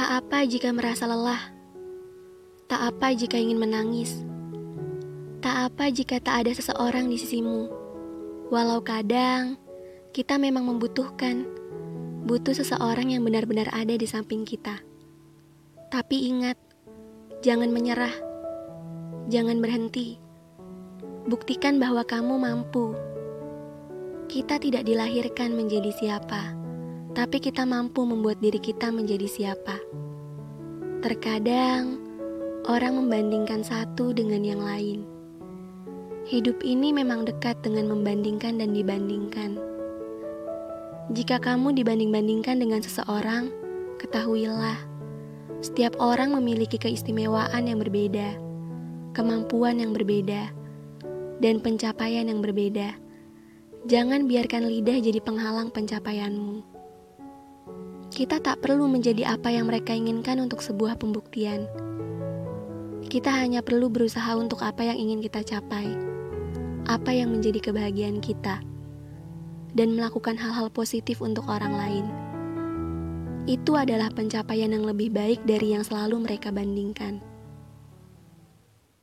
Tak apa jika merasa lelah. Tak apa jika ingin menangis. Tak apa jika tak ada seseorang di sisimu. Walau kadang kita memang membutuhkan, butuh seseorang yang benar-benar ada di samping kita. Tapi ingat, jangan menyerah, jangan berhenti. Buktikan bahwa kamu mampu. Kita tidak dilahirkan menjadi siapa tapi kita mampu membuat diri kita menjadi siapa. Terkadang orang membandingkan satu dengan yang lain. Hidup ini memang dekat dengan membandingkan dan dibandingkan. Jika kamu dibanding-bandingkan dengan seseorang, ketahuilah, setiap orang memiliki keistimewaan yang berbeda, kemampuan yang berbeda, dan pencapaian yang berbeda. Jangan biarkan lidah jadi penghalang pencapaianmu. Kita tak perlu menjadi apa yang mereka inginkan untuk sebuah pembuktian. Kita hanya perlu berusaha untuk apa yang ingin kita capai, apa yang menjadi kebahagiaan kita, dan melakukan hal-hal positif untuk orang lain. Itu adalah pencapaian yang lebih baik dari yang selalu mereka bandingkan.